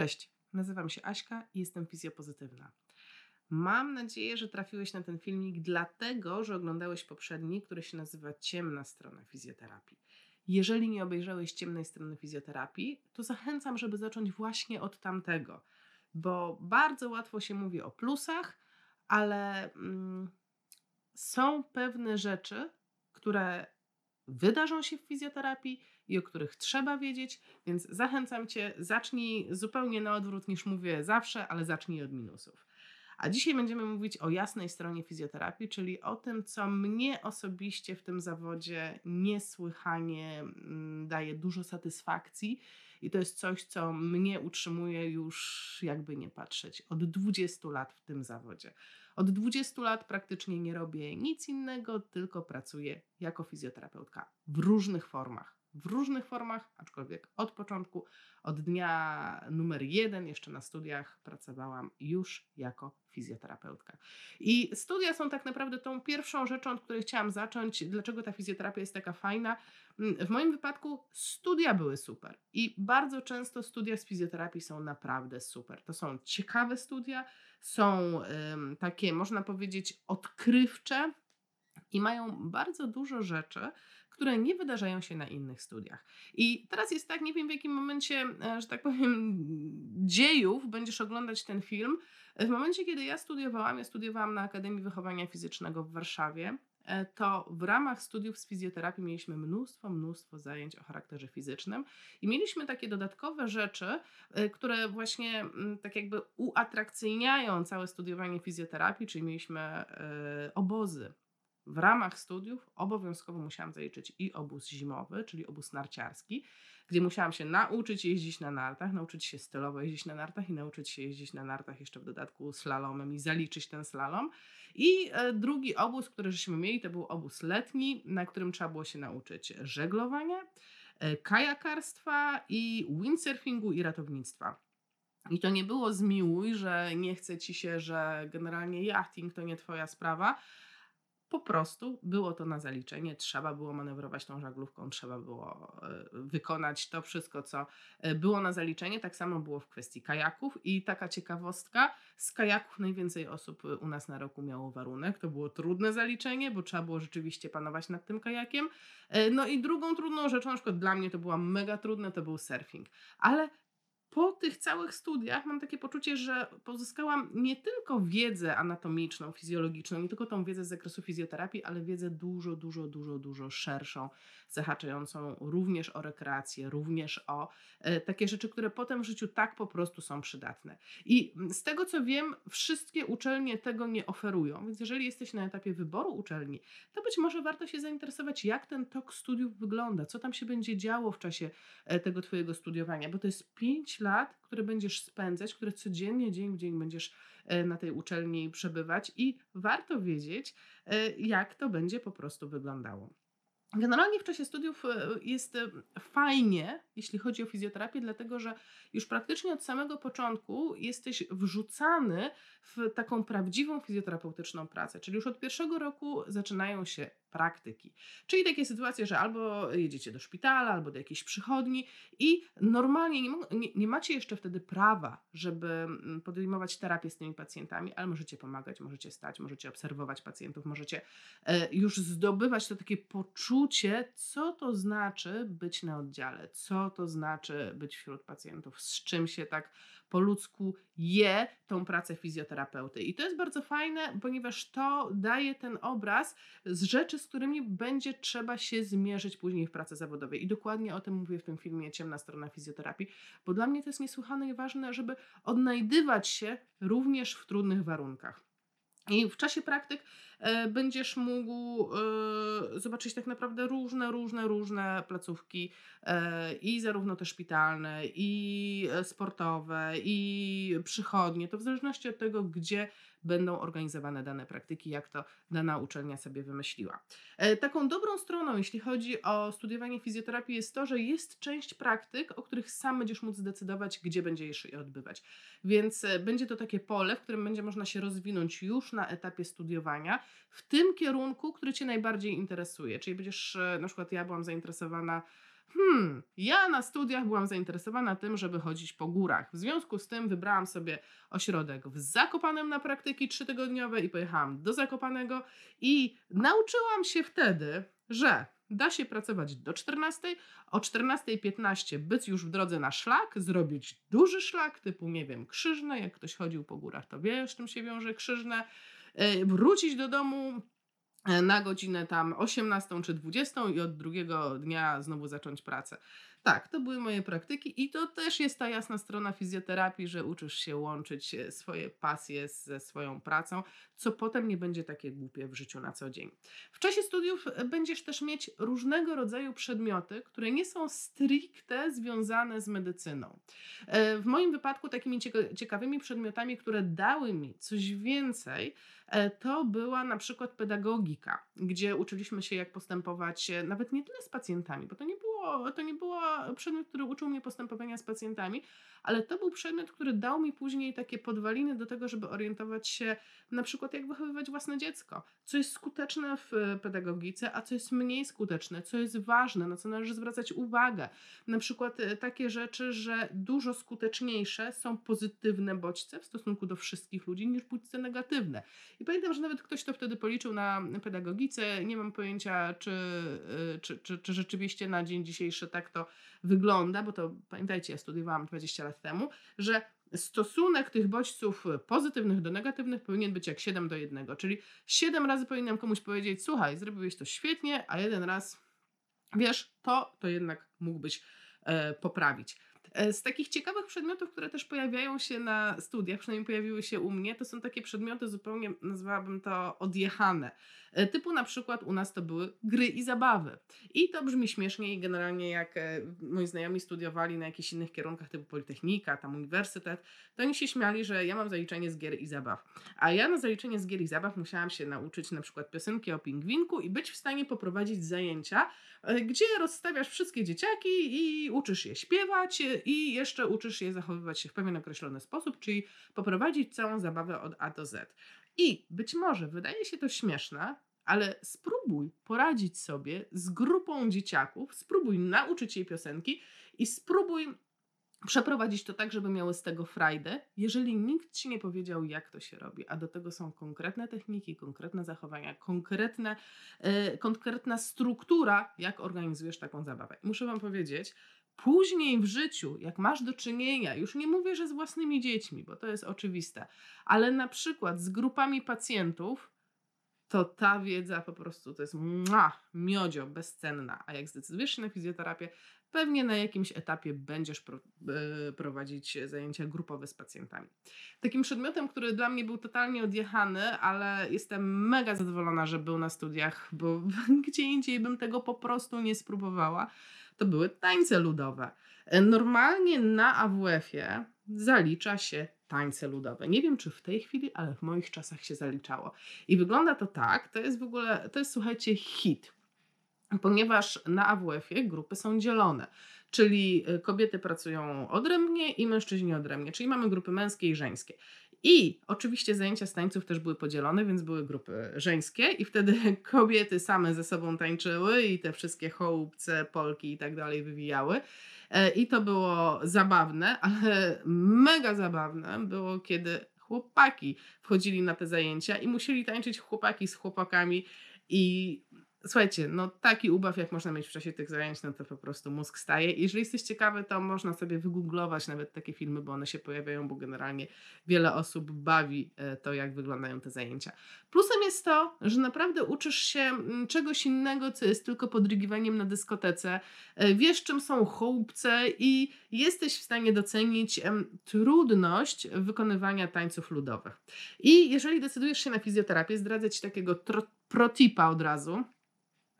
Cześć, nazywam się Aśka i jestem fizjopozytywna. Mam nadzieję, że trafiłeś na ten filmik dlatego, że oglądałeś poprzedni, który się nazywa Ciemna strona fizjoterapii. Jeżeli nie obejrzałeś ciemnej strony fizjoterapii, to zachęcam, żeby zacząć właśnie od tamtego, bo bardzo łatwo się mówi o plusach, ale mm, są pewne rzeczy, które wydarzą się w fizjoterapii i o których trzeba wiedzieć, więc zachęcam Cię, zacznij zupełnie na odwrót niż mówię zawsze, ale zacznij od minusów. A dzisiaj będziemy mówić o jasnej stronie fizjoterapii, czyli o tym, co mnie osobiście w tym zawodzie niesłychanie mm, daje dużo satysfakcji. I to jest coś, co mnie utrzymuje już, jakby nie patrzeć, od 20 lat w tym zawodzie. Od 20 lat praktycznie nie robię nic innego, tylko pracuję jako fizjoterapeutka w różnych formach w różnych formach, aczkolwiek od początku, od dnia numer jeden, jeszcze na studiach, pracowałam już jako fizjoterapeutka. I studia są tak naprawdę tą pierwszą rzeczą, od której chciałam zacząć. Dlaczego ta fizjoterapia jest taka fajna? Mm, w moim wypadku studia były super i bardzo często studia z fizjoterapii są naprawdę super. To są ciekawe studia, są takie, można powiedzieć, odkrywcze i mają bardzo dużo rzeczy, które nie wydarzają się na innych studiach. I teraz jest tak, nie wiem w jakim momencie, e, że tak powiem, dziejów będziesz oglądać ten film. W momencie, kiedy ja studiowałam, ja studiowałam na Akademii Wychowania Fizycznego w Warszawie, e, to w ramach studiów z fizjoterapii mieliśmy mnóstwo, mnóstwo zajęć o charakterze fizycznym i mieliśmy takie dodatkowe rzeczy, e, które właśnie mm, tak jakby uatrakcyjniają całe studiowanie fizjoterapii, czyli mieliśmy obozy w ramach studiów obowiązkowo musiałam zaliczyć i obóz zimowy, czyli obóz narciarski, gdzie musiałam się nauczyć jeździć na nartach, nauczyć się stylowo jeździć na nartach i nauczyć się jeździć na nartach jeszcze w dodatku slalomem i zaliczyć ten slalom. I e, drugi obóz, który żeśmy mieli, to był obóz letni, na którym trzeba było się nauczyć żeglowania, e, kajakarstwa i windsurfingu i ratownictwa. I to nie było zmiłuj, że nie chce ci się, że generalnie yachting to nie twoja sprawa, po prostu było to na zaliczenie, trzeba było manewrować tą żaglówką, trzeba było e, wykonać to wszystko, co e, było na zaliczenie. Tak samo było w kwestii kajaków i taka ciekawostka, z kajaków najwięcej osób u nas na roku miało warunek. To było trudne zaliczenie, bo trzeba było rzeczywiście panować nad tym kajakiem. E, no i drugą trudną rzeczą, na przykład dla mnie to była mega trudne, to był surfing. Ale po tych całych studiach mam takie poczucie, że pozyskałam nie tylko wiedzę anatomiczną, fizjologiczną, nie tylko tą wiedzę z zakresu fizjoterapii, ale wiedzę dużo, dużo, dużo, dużo szerszą, zahaczającą również o rekreację, również o e, takie rzeczy, które potem w życiu tak po prostu są przydatne. I z tego co wiem, wszystkie uczelnie tego nie oferują, więc jeżeli jesteś na etapie wyboru uczelni, to być może warto się zainteresować, jak ten tok studiów wygląda, co tam się będzie działo w czasie e, tego Twojego studiowania, bo to jest lat, które będziesz spędzać, które codziennie, dzień w dzień będziesz e, na tej uczelni przebywać i warto wiedzieć, e, jak to będzie po prostu wyglądało. Generalnie w czasie studiów e, jest fajnie, jeśli chodzi o fizjoterapię, dlatego że już praktycznie od samego początku jesteś wrzucany w taką prawdziwą fizjoterapeutyczną pracę. Czyli już od pierwszego roku zaczynają się praktyki. Czyli takie sytuacje, że albo jedziecie do szpitala, albo do jakiejś przychodni i normalnie nie, nie, macie jeszcze wtedy prawa, żeby mm, podejmować terapię z tymi pacjentami, ale możecie pomagać, możecie stać, możecie obserwować pacjentów, możecie e, już zdobywać to takie poczucie, co to znaczy być na oddziale, co to znaczy być wśród pacjentów, z czym się tak po ludzku je tą pracę fizjoterapeuty. I to jest bardzo fajne, ponieważ to daje ten obraz z rzeczy, z którymi będzie trzeba się zmierzyć później w pracy zawodowej. I dokładnie o tym mówię w tym filmie Ciemna strona fizjoterapii, bo dla mnie to jest niesłychane ważne, żeby odnajdywać się również w trudnych warunkach. I w czasie praktyk będziesz mógł e, zobaczyć tak naprawdę różne, różne, różne placówki e, i zarówno te szpitalne, i sportowe, i przychodnie. To w zależności od tego, gdzie będą organizowane dane praktyki, jak to dana uczelnia sobie wymyśliła. Taką dobrą stroną, jeśli chodzi o studiowanie fizjoterapii, jest to, że jest część praktyk, o których sam będziesz móc zdecydować, gdzie będziesz je odbywać. Więc będzie to takie pole, w którym będzie można się rozwinąć już na etapie studiowania w tym kierunku, który Cię najbardziej interesuje. Czyli będziesz, e, na przykład ja byłam zainteresowana hmm, ja na studiach byłam zainteresowana tym, żeby chodzić po górach. W związku z tym wybrałam sobie ośrodek w Zakopanem na praktyki trzytygodniowe i pojechałam do Zakopanego i nauczyłam się wtedy, że da się pracować do 14, o 14.15 być już w drodze na szlak, zrobić duży szlak typu, nie wiem, krzyżne, jak ktoś chodził po górach, to wie, z czym się wiąże krzyżne, wrócić do domu, E, na godzinę tam 18 czy 20 i od drugiego dnia znowu zacząć pracę. Tak, to były moje praktyki i to też jest ta jasna strona fizjoterapii, że uczysz się łączyć e, swoje pasje ze swoją pracą, co potem nie będzie takie głupie w życiu na co dzień. W czasie studiów e, będziesz też mieć różnego rodzaju przedmioty, które nie są stricte związane z medycyną. W moim wypadku takimi ciekawymi przedmiotami, które dały mi coś więcej, E, to była na przykład pedagogika, gdzie uczyliśmy się, jak postępować e, nawet nie tyle z pacjentami, bo to nie było, to nie było przedmiot, który uczył mnie postępowania z pacjentami, ale to był przedmiot, który dał mi później takie podwaliny do tego, żeby orientować się na przykład jak wychowywać własne dziecko, co jest skuteczne w e, pedagogice, a co jest mniej skuteczne, co jest ważne, na co należy zwracać uwagę. Na przykład takie rzeczy, że dużo skuteczniejsze są pozytywne bodźce w stosunku do wszystkich ludzi niż bodźce negatywne. I pamiętam, że nawet ktoś to wtedy policzył na pedagogice. Nie mam pojęcia, czy, y, czy, czy, czy rzeczywiście na dzień dzisiejszy tak to wygląda, bo to pamiętajcie, ja studiowałam 20 lat temu, że stosunek tych bodźców pozytywnych do negatywnych powinien być jak 7 do 1. Czyli 7 razy powinienem komuś powiedzieć: Słuchaj, zrobiłeś to świetnie, a jeden raz wiesz, to, to jednak mógłbyś e, poprawić. E, z takich ciekawych przedmiotów, które też pojawiają się na studiach, przynajmniej pojawiły się u mnie, to są takie przedmioty zupełnie, nazwałabym to odjechane. E, typu na przykład u nas to były gry i zabawy. I to brzmi śmiesznie i generalnie jak e, moi znajomi studiowali na jakichś innych kierunkach typu Politechnika, tam Uniwersytet, to oni się śmiali, że ja mam zaliczenie z gier i zabaw. A ja na zaliczenie z gier i zabaw musiałam się nauczyć na przykład piosenki o pingwinku i być w stanie poprowadzić zajęcia, e, gdzie rozstawiasz wszystkie dzieciaki i uczysz je śpiewać i jeszcze uczysz je zachowywać się w pewien określony sposób, czyli poprowadzić całą zabawę od A do Z. I być może wydaje się to śmieszne, ale spróbuj poradzić sobie z grupą dzieciaków, spróbuj nauczyć jej piosenki i spróbuj przeprowadzić to tak, żeby miały z tego frajdę, jeżeli nikt ci nie powiedział, jak to się robi, a do tego są konkretne techniki, konkretne zachowania, konkretne, yy, konkretna struktura, jak organizujesz taką zabawę. muszę Wam powiedzieć, Później w życiu, jak masz do czynienia, już nie mówię, że z własnymi dziećmi, bo to jest oczywiste, ale na przykład z grupami pacjentów, to ta wiedza po prostu to jest mua, miodzio, bezcenna. A jak zdecydujesz się na fizjoterapię, pewnie na jakimś etapie będziesz pro, yy, prowadzić zajęcia grupowe z pacjentami. Takim przedmiotem, który dla mnie był totalnie odjechany, ale jestem mega zadowolona, że był na studiach, bo gdzie indziej bym tego po prostu nie spróbowała to były tańce ludowe. E, normalnie na AWF-ie zalicza się tańce ludowe. Nie wiem, czy w tej chwili, ale w moich czasach się zaliczało. I wygląda to tak, to jest w ogóle, to jest słuchajcie hit, ponieważ na AWF-ie grupy są dzielone. Czyli e, kobiety pracują odrębnie i mężczyźni odrębnie, czyli mamy grupy męskie i żeńskie. I oczywiście zajęcia z tańców też były podzielone, więc były grupy żeńskie i wtedy kobiety same ze sobą tańczyły i te wszystkie chołupce, polki i tak dalej wywijały. E, I to było zabawne, ale mega zabawne było, kiedy chłopaki wchodzili na te zajęcia i musieli tańczyć chłopaki z chłopakami i Słuchajcie, no taki ubaw, jak można mieć w czasie tych zajęć, no to po prostu mózg staje. Jeżeli jesteś ciekawy, to można sobie wygooglować nawet takie filmy, bo one się pojawiają, bo generalnie wiele osób bawi e, to, jak wyglądają te zajęcia. Plusem jest to, że naprawdę uczysz się mm, czegoś innego, co jest tylko podrygiwaniem na dyskotece. E, wiesz, czym są chłopce i jesteś w stanie docenić trudność wykonywania tańców ludowych. I jeżeli decydujesz się na fizjoterapię, zdradzę Ci takiego protipa od razu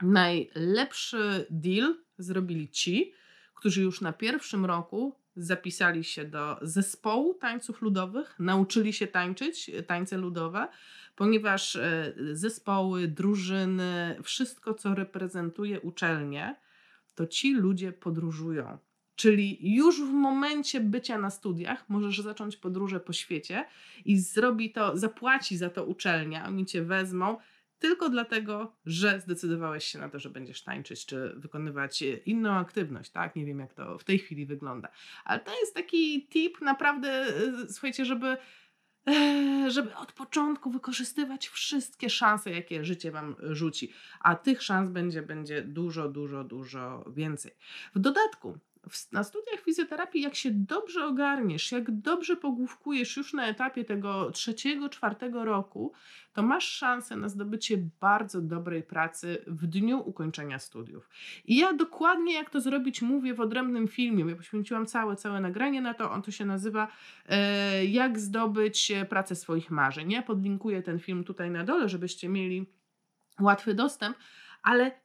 Najlepszy deal zrobili ci, którzy już na pierwszym roku zapisali się do zespołu tańców ludowych, nauczyli się tańczyć tańce ludowe, ponieważ e, zespoły, drużyny, wszystko co reprezentuje uczelnię, to ci ludzie podróżują. Czyli już w momencie bycia na studiach możesz zacząć podróże po świecie i zrobi to, zapłaci za to uczelnia, oni cię wezmą tylko dlatego, że zdecydowałeś się na to, że będziesz tańczyć, czy wykonywać inną aktywność, tak? Nie wiem, jak to w tej chwili wygląda. Ale to jest taki tip naprawdę, słuchajcie, żeby żeby od początku wykorzystywać wszystkie szanse, jakie życie Wam rzuci, a tych szans będzie, będzie dużo, dużo, dużo więcej. W dodatku, na studiach fizjoterapii, jak się dobrze ogarniesz, jak dobrze pogłówkujesz już na etapie tego trzeciego, czwartego roku, to masz szansę na zdobycie bardzo dobrej pracy w dniu ukończenia studiów. I ja dokładnie jak to zrobić mówię w odrębnym filmie. Ja poświęciłam całe, całe nagranie na to. On to się nazywa e, Jak zdobyć pracę swoich marzeń. Ja podlinkuję ten film tutaj na dole, żebyście mieli łatwy dostęp, ale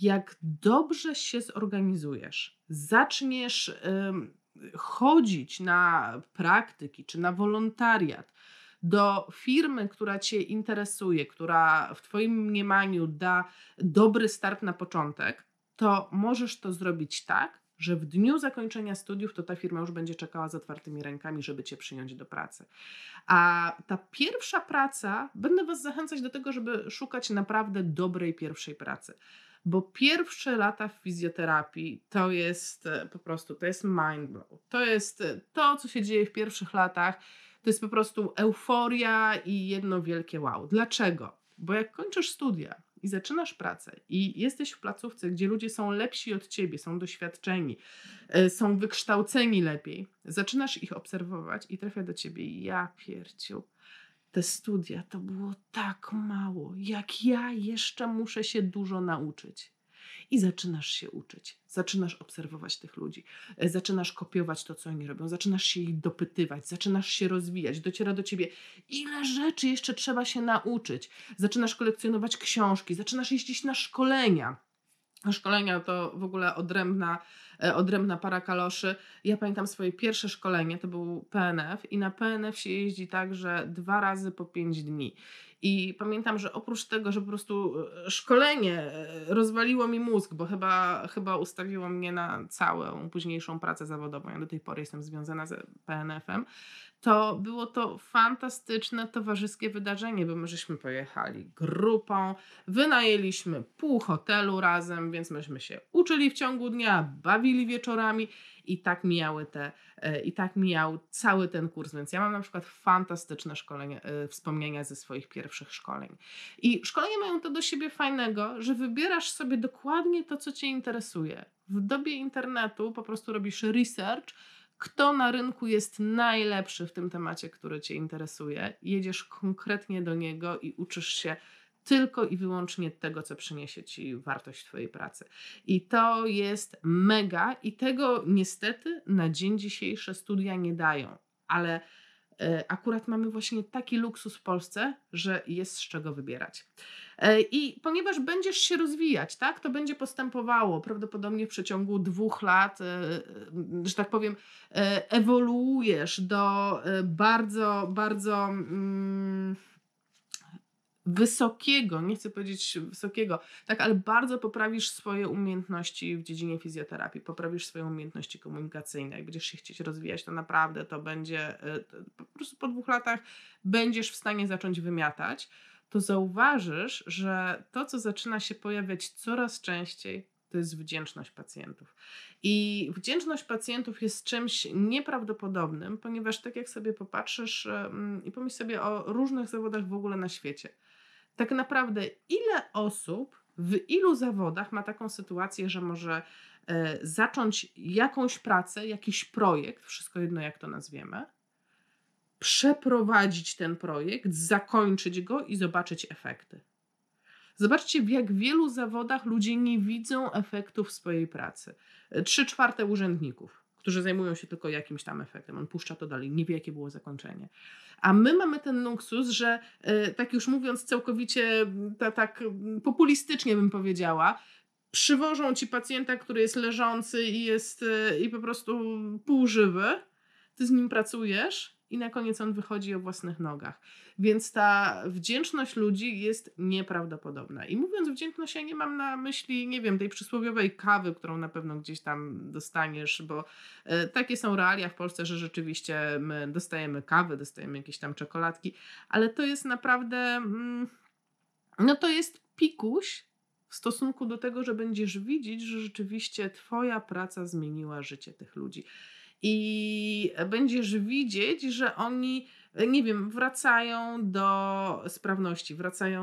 jak dobrze się zorganizujesz, zaczniesz chodzić na praktyki czy na wolontariat do firmy, która Cię interesuje, która w Twoim mniemaniu da dobry start na początek, to możesz to zrobić tak, że w dniu zakończenia studiów to ta firma już będzie czekała z otwartymi rękami, żeby Cię przyjąć do pracy. A ta pierwsza praca, będę Was zachęcać do tego, żeby szukać naprawdę dobrej pierwszej pracy bo pierwsze lata w fizjoterapii to jest e, po prostu, to jest mind blow. To jest e, to, co się dzieje w pierwszych latach, to jest po prostu euforia i jedno wielkie wow. Dlaczego? Bo jak kończysz studia i zaczynasz pracę i jesteś w placówce, gdzie ludzie są lepsi od ciebie, są doświadczeni, e, są wykształceni lepiej, zaczynasz ich obserwować i trafia do ciebie ja pierciu te studia to było tak mało, jak ja jeszcze muszę się dużo nauczyć. I zaczynasz się uczyć, zaczynasz obserwować tych ludzi, e, zaczynasz kopiować to, co oni robią, zaczynasz się ich dopytywać, zaczynasz się rozwijać, dociera do ciebie, ile rzeczy jeszcze trzeba się nauczyć. Zaczynasz kolekcjonować książki, zaczynasz jeździć na szkolenia. Szkolenia to w ogóle odrębna E, odrębna para kaloszy. Ja pamiętam swoje pierwsze szkolenie, to był PNF i na PNF się jeździ tak, że dwa razy po pięć dni. I pamiętam, że oprócz tego, że po prostu e, szkolenie e, rozwaliło mi mózg, bo chyba, chyba ustawiło mnie na całą późniejszą pracę zawodową. Ja do tej pory jestem związana z PNF-em to było to fantastyczne towarzyskie wydarzenie, bo my żeśmy pojechali grupą, wynajęliśmy pół hotelu razem, więc myśmy się uczyli w ciągu dnia, bawili wieczorami i tak mijały te, e, i tak mijał cały ten kurs, więc ja mam na przykład fantastyczne szkolenie, e, wspomnienia ze swoich pierwszych szkoleń. I szkolenia mają to do siebie fajnego, że wybierasz sobie dokładnie to, co Cię interesuje. W dobie internetu po prostu robisz research, kto na rynku jest najlepszy w tym temacie, który Cię interesuje. Jedziesz konkretnie do niego i uczysz się tylko i wyłącznie tego, co przyniesie Ci wartość Twojej pracy. I to jest mega, i tego niestety na dzień dzisiejszy studia nie dają, ale e, akurat mamy właśnie taki luksus w Polsce, że jest z czego wybierać. E, I ponieważ będziesz się rozwijać, tak, to będzie postępowało prawdopodobnie w przeciągu dwóch lat, e, że tak powiem, ewoluujesz do bardzo, bardzo. Mm, wysokiego, nie chcę powiedzieć wysokiego, tak, ale bardzo poprawisz swoje umiejętności w dziedzinie fizjoterapii, poprawisz swoje umiejętności komunikacyjne. Jak będziesz się chcieć rozwijać, to naprawdę to będzie, e, po prostu po dwóch latach będziesz w stanie zacząć wymiatać, to zauważysz, że to, co zaczyna się pojawiać coraz częściej, to jest wdzięczność pacjentów. I wdzięczność pacjentów jest czymś nieprawdopodobnym, ponieważ tak jak sobie popatrzysz i pomyśl sobie o różnych zawodach w ogóle na świecie – tak naprawdę ile osób w ilu zawodach ma taką sytuację, że może e, zacząć jakąś pracę, jakiś projekt, wszystko jedno jak to nazwiemy, przeprowadzić ten projekt, zakończyć go i zobaczyć efekty. Zobaczcie, w jak wielu zawodach ludzie nie widzą efektów swojej pracy. Trzy czwarte urzędników którzy zajmują się tylko jakimś tam efektem. On puszcza to dalej, nie wie, jakie było zakończenie. A my mamy ten luksus, że e, tak już mówiąc całkowicie tak populistycznie bym powiedziała, przywożą ci pacjenta, który jest leżący i jest e, i po prostu półżywy, ty z nim pracujesz i na koniec on wychodzi o własnych nogach. Więc ta wdzięczność ludzi jest nieprawdopodobna. I mówiąc wdzięczność, ja nie mam na myśli, nie wiem, tej przysłowiowej kawy, którą na pewno gdzieś tam dostaniesz, bo e, takie są realia w Polsce, że rzeczywiście my dostajemy kawę, dostajemy jakieś tam czekoladki, ale to jest naprawdę. Mm, no to jest pikuś w stosunku do tego, że będziesz widzieć, że rzeczywiście Twoja praca zmieniła życie tych ludzi. I będziesz widzieć, że oni, nie wiem, wracają do sprawności, wracają,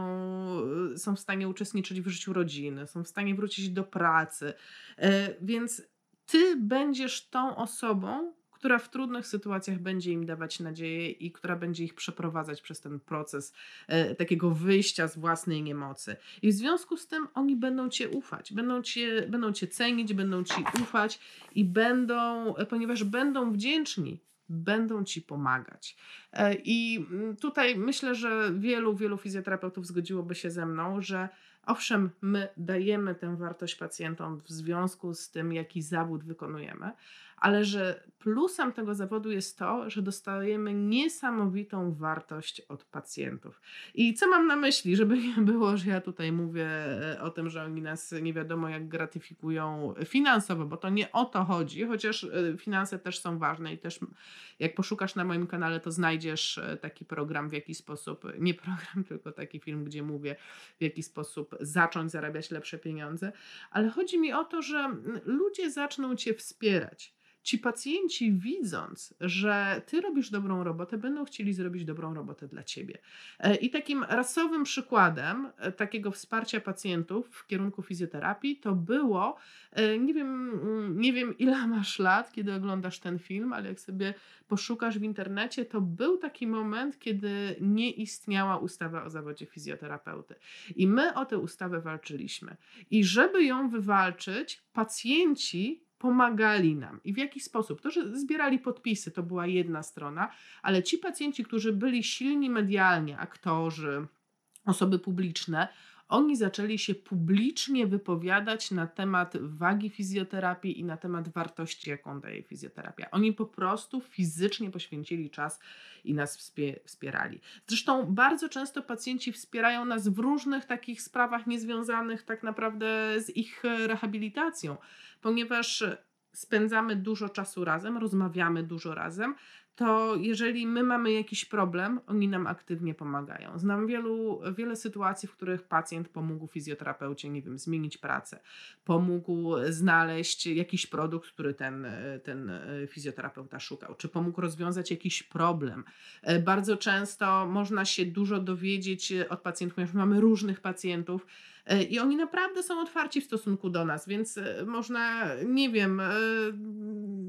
są w stanie uczestniczyć w życiu rodziny, są w stanie wrócić do pracy. E, więc ty będziesz tą osobą, która w trudnych sytuacjach będzie im dawać nadzieję i która będzie ich przeprowadzać przez ten proces e, takiego wyjścia z własnej niemocy. I w związku z tym oni będą cię ufać, będą cię, będą cię cenić, będą ci ufać i będą, ponieważ będą wdzięczni będą ci pomagać. E, I mm, tutaj myślę, że wielu, wielu fizjoterapeutów zgodziłoby się ze mną, że owszem, my dajemy tę wartość pacjentom w związku z tym, jaki zawód wykonujemy, ale że plusem tego zawodu jest to, że dostajemy niesamowitą wartość od pacjentów. I co mam na myśli, żeby nie było, że ja tutaj mówię e, o tym, że oni nas nie wiadomo jak gratyfikują finansowo, bo to nie o to chodzi, chociaż e, finanse też są ważne i też jak poszukasz na moim kanale, to znajdziesz e, taki program, w jaki sposób, nie program, tylko taki film, gdzie mówię, w jaki sposób zacząć zarabiać lepsze pieniądze, ale chodzi mi o to, że ludzie zaczną cię wspierać ci pacjenci, widząc, że ty robisz dobrą robotę, będą chcieli zrobić dobrą robotę dla ciebie. E, I takim rasowym przykładem e, takiego wsparcia pacjentów w kierunku fizjoterapii to było, e, nie wiem, mm, nie wiem ile masz lat, kiedy oglądasz ten film, ale jak sobie poszukasz w internecie, to był taki moment, kiedy nie istniała ustawa o zawodzie fizjoterapeuty. I my o tę ustawę walczyliśmy. I żeby ją wywalczyć, pacjenci pomagali nam. I w jaki sposób? To, że zbierali podpisy, to była jedna strona, ale ci pacjenci, którzy byli silni medialnie, aktorzy, osoby publiczne, oni zaczęli się publicznie wypowiadać na temat wagi fizjoterapii i na temat wartości, jaką daje fizjoterapia. Oni po prostu fizycznie poświęcili czas i nas wspierali. Zresztą bardzo często pacjenci wspierają nas w różnych takich sprawach niezwiązanych tak naprawdę z ich rehabilitacją, ponieważ spędzamy dużo czasu razem, rozmawiamy dużo razem, to jeżeli my mamy jakiś problem, oni nam aktywnie pomagają. Znam wielu, wiele sytuacji, w których pacjent pomógł fizjoterapeucie, nie wiem, zmienić pracę, pomógł znaleźć jakiś produkt, który ten, ten fizjoterapeuta szukał, czy pomógł rozwiązać jakiś problem. Bardzo często można się dużo dowiedzieć od pacjentów, ponieważ mamy różnych pacjentów. I oni naprawdę są otwarci w stosunku do nas, więc można, nie wiem,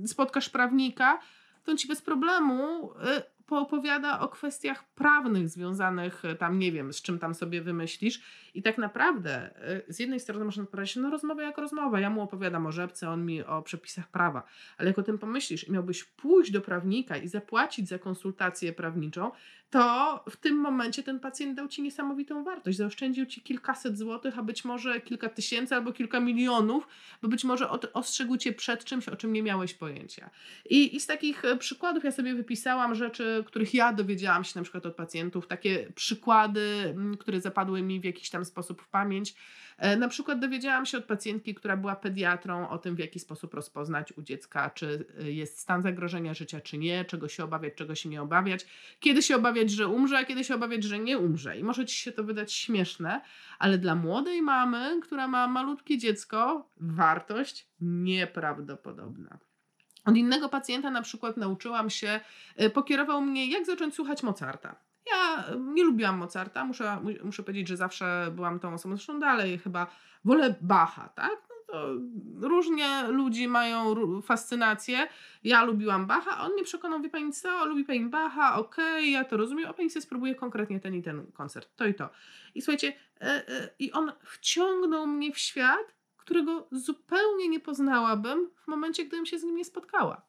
spotkasz prawnika, to on ci bez problemu y, poopowiada o kwestiach prawnych związanych y, tam, nie wiem, z czym tam sobie wymyślisz. I tak naprawdę y, z jednej strony można powiedzieć, no rozmowa jak rozmowa, ja mu opowiadam o rzepce, on mi o przepisach prawa, ale jak o tym pomyślisz i miałbyś pójść do prawnika i zapłacić za konsultację prawniczą, to w tym momencie ten pacjent dał ci niesamowitą wartość. Zaoszczędził ci kilkaset złotych, a być może kilka tysięcy albo kilka milionów, bo być może ostrzegł cię przed czymś, o czym nie miałeś pojęcia. I, I z takich e, przykładów ja sobie wypisałam rzeczy, których ja dowiedziałam się na przykład od pacjentów, takie przykłady, które zapadły mi w jakiś tam sposób w pamięć. E, na przykład dowiedziałam się od pacjentki, która była pediatrą, o tym, w jaki sposób rozpoznać u dziecka, czy e, jest stan zagrożenia życia, czy nie, czego się obawiać, czego się nie obawiać, kiedy się obawiać, że umrze, a kiedy się obawiać, że nie umrze. I może ci się to wydać śmieszne, ale dla młodej mamy, która ma malutkie dziecko, wartość nieprawdopodobna. Od innego pacjenta na przykład nauczyłam się, e, pokierował mnie, jak zacząć słuchać Mozarta. Ja nie lubiłam Mozarta, muszę, muszę powiedzieć, że zawsze byłam tą osobą, zresztą dalej chyba wolę Bacha, tak? No to różnie ludzi mają fascynację. Ja lubiłam Bacha, on mnie przekonał, wie pani co, lubi pani Bacha, okej, okay, ja to rozumiem, a pani sobie spróbuje konkretnie ten i ten koncert, to i to. I słuchajcie, e, e, i on wciągnął mnie w świat, którego zupełnie nie poznałabym w momencie, gdybym się z nim nie spotkała.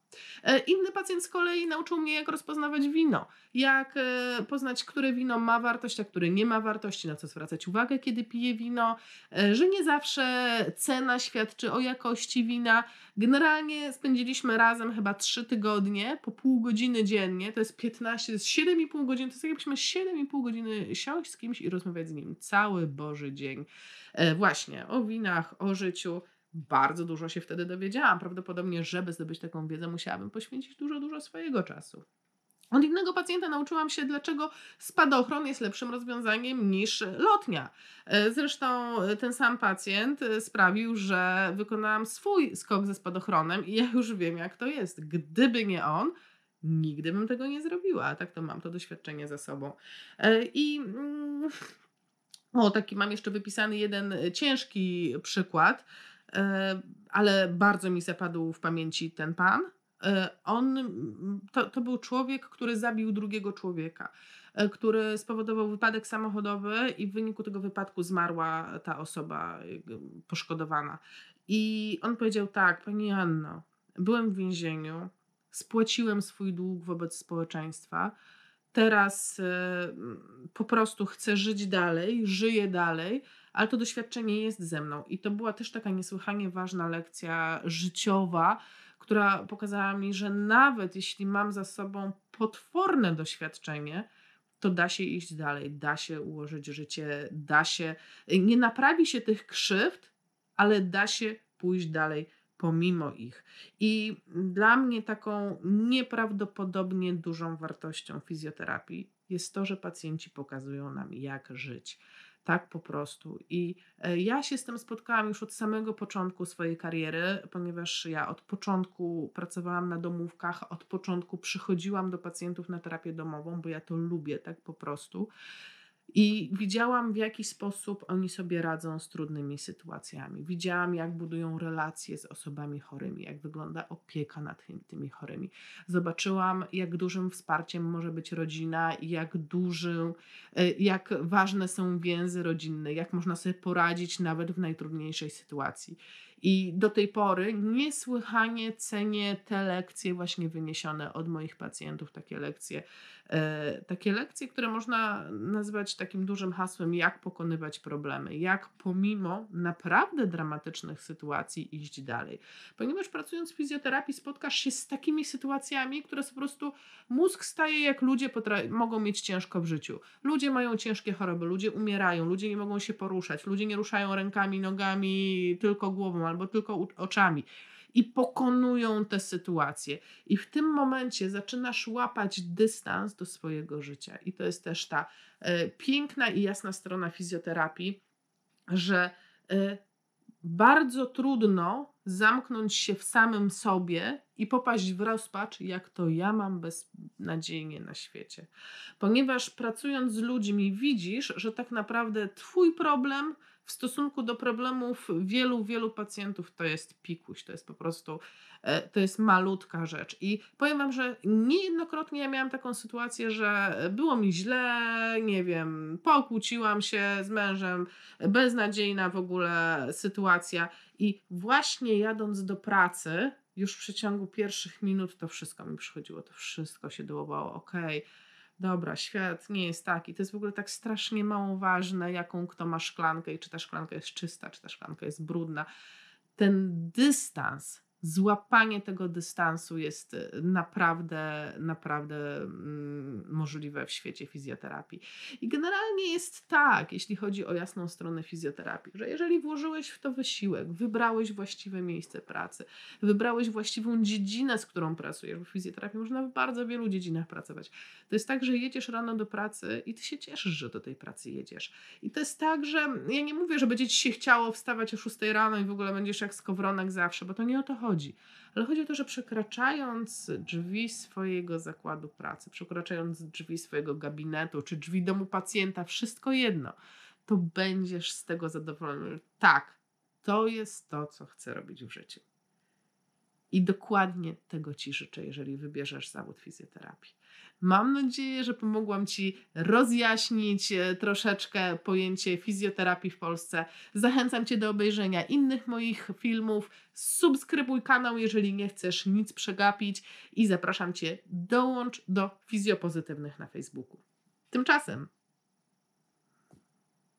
E, inny pacjent z kolei nauczył mnie, jak rozpoznawać wino, jak e, poznać, które wino ma wartość, a które nie ma wartości, na co zwracać uwagę, kiedy pije wino, e, że nie zawsze cena świadczy o jakości wina. Generalnie spędziliśmy razem chyba 3 tygodnie, po pół godziny dziennie, to jest 15, to jest 7,5 godziny, to jest jakbyśmy 7,5 godziny siąść z kimś i rozmawiać z nim cały Boży dzień. Właśnie o winach, o życiu bardzo dużo się wtedy dowiedziałam. Prawdopodobnie, żeby zdobyć taką wiedzę, musiałabym poświęcić dużo, dużo swojego czasu. Od innego pacjenta nauczyłam się, dlaczego spadochron jest lepszym rozwiązaniem niż lotnia. E, zresztą e, ten sam pacjent e, sprawił, że wykonałam swój skok ze spadochronem i ja już wiem, jak to jest. Gdyby nie on, nigdy bym tego nie zrobiła. Tak to mam to doświadczenie za sobą. I mm, o, taki mam jeszcze wypisany jeden ciężki przykład, ale bardzo mi zapadł w pamięci ten pan E, on, to, to był człowiek, który zabił drugiego człowieka, e, który spowodował wypadek samochodowy i w wyniku tego wypadku zmarła ta osoba poszkodowana. I on powiedział tak, pani Anno, byłem w więzieniu, spłaciłem swój dług wobec społeczeństwa, teraz e, po prostu chcę żyć dalej, żyję dalej, ale to doświadczenie jest ze mną. I to była też taka niesłychanie ważna lekcja życiowa, która pokazała mi, że nawet jeśli mam za sobą potworne doświadczenie, to da się iść dalej, da się ułożyć życie, da się, nie naprawi się tych krzywd, ale da się pójść dalej pomimo ich. I dla mnie taką nieprawdopodobnie dużą wartością fizjoterapii jest to, że pacjenci pokazują nam, jak żyć. Tak po prostu. I e, ja się z tym spotkałam już od samego początku swojej kariery, ponieważ ja od początku pracowałam na domówkach, od początku przychodziłam do pacjentów na terapię domową, bo ja to lubię tak po prostu. I widziałam, w jaki sposób oni sobie radzą z trudnymi sytuacjami. Widziałam, jak budują relacje z osobami chorymi, jak wygląda opieka nad tymi chorymi. Zobaczyłam, jak dużym wsparciem może być rodzina jak dużym, e, jak ważne są więzy rodzinne, jak można sobie poradzić nawet w najtrudniejszej sytuacji. I do tej pory niesłychanie cenię te lekcje właśnie wyniesione od moich pacjentów, takie lekcje, takie lekcje, które można nazwać takim dużym hasłem, jak pokonywać problemy, jak pomimo naprawdę dramatycznych sytuacji iść dalej. Ponieważ pracując w fizjoterapii spotkasz się z takimi sytuacjami, które po prostu mózg staje jak ludzie mogą mieć ciężko w życiu. Ludzie mają ciężkie choroby, ludzie umierają, ludzie nie mogą się poruszać, ludzie nie ruszają rękami, nogami, tylko głową albo tylko oczami. I pokonują te sytuacje. I w tym momencie zaczynasz łapać dystans do swojego życia. I to jest też ta e, piękna i jasna strona fizjoterapii, że e, bardzo trudno zamknąć się w samym sobie i popaść w rozpacz, jak to ja mam beznadziejnie na świecie. Ponieważ pracując z ludźmi, widzisz, że tak naprawdę Twój problem w stosunku do problemów wielu, wielu pacjentów to jest pikuś, to jest po prostu, e, to jest malutka rzecz. I powiem Wam, że niejednokrotnie ja miałam taką sytuację, że było mi źle, nie wiem, pokłóciłam się z mężem, beznadziejna w ogóle sytuacja i właśnie jadąc do pracy, już w przeciągu pierwszych minut to wszystko mi przychodziło, to wszystko się dołowało, okej, okay dobra, świat nie jest taki. To jest w ogóle tak strasznie mało ważne, jaką kto ma szklankę i czy ta szklanka jest czysta, czy ta szklanka jest brudna. Ten dystans złapanie tego dystansu jest y, naprawdę, naprawdę mm, możliwe w świecie fizjoterapii. I generalnie jest tak, jeśli chodzi o jasną stronę fizjoterapii, że jeżeli włożyłeś w to wysiłek, wybrałeś właściwe miejsce pracy, wybrałeś właściwą dziedzinę, z którą pracujesz, bo w fizjoterapii można w bardzo wielu dziedzinach pracować. To jest tak, że jedziesz rano do pracy i ty się cieszysz, że do tej pracy jedziesz. I to jest tak, że ja nie mówię, że będzie ci się chciało wstawać o 6 rano i w ogóle będziesz jak skowronek zawsze, bo to nie o to chodzi chodzi. Ale chodzi o to, że przekraczając drzwi swojego zakładu pracy, przekraczając drzwi swojego gabinetu czy drzwi domu pacjenta, wszystko jedno, to będziesz z tego zadowolony. Tak, to jest to, co chcę robić w życiu. I dokładnie tego Ci życzę, jeżeli wybierzesz zawód fizjoterapii. Mam nadzieję, że pomogłam Ci rozjaśnić e, troszeczkę pojęcie fizjoterapii w Polsce. Zachęcam Cię do obejrzenia innych moich filmów. Subskrybuj kanał, jeżeli nie chcesz nic przegapić i zapraszam Cię, dołącz do fizjopozytywnych na Facebooku. Tymczasem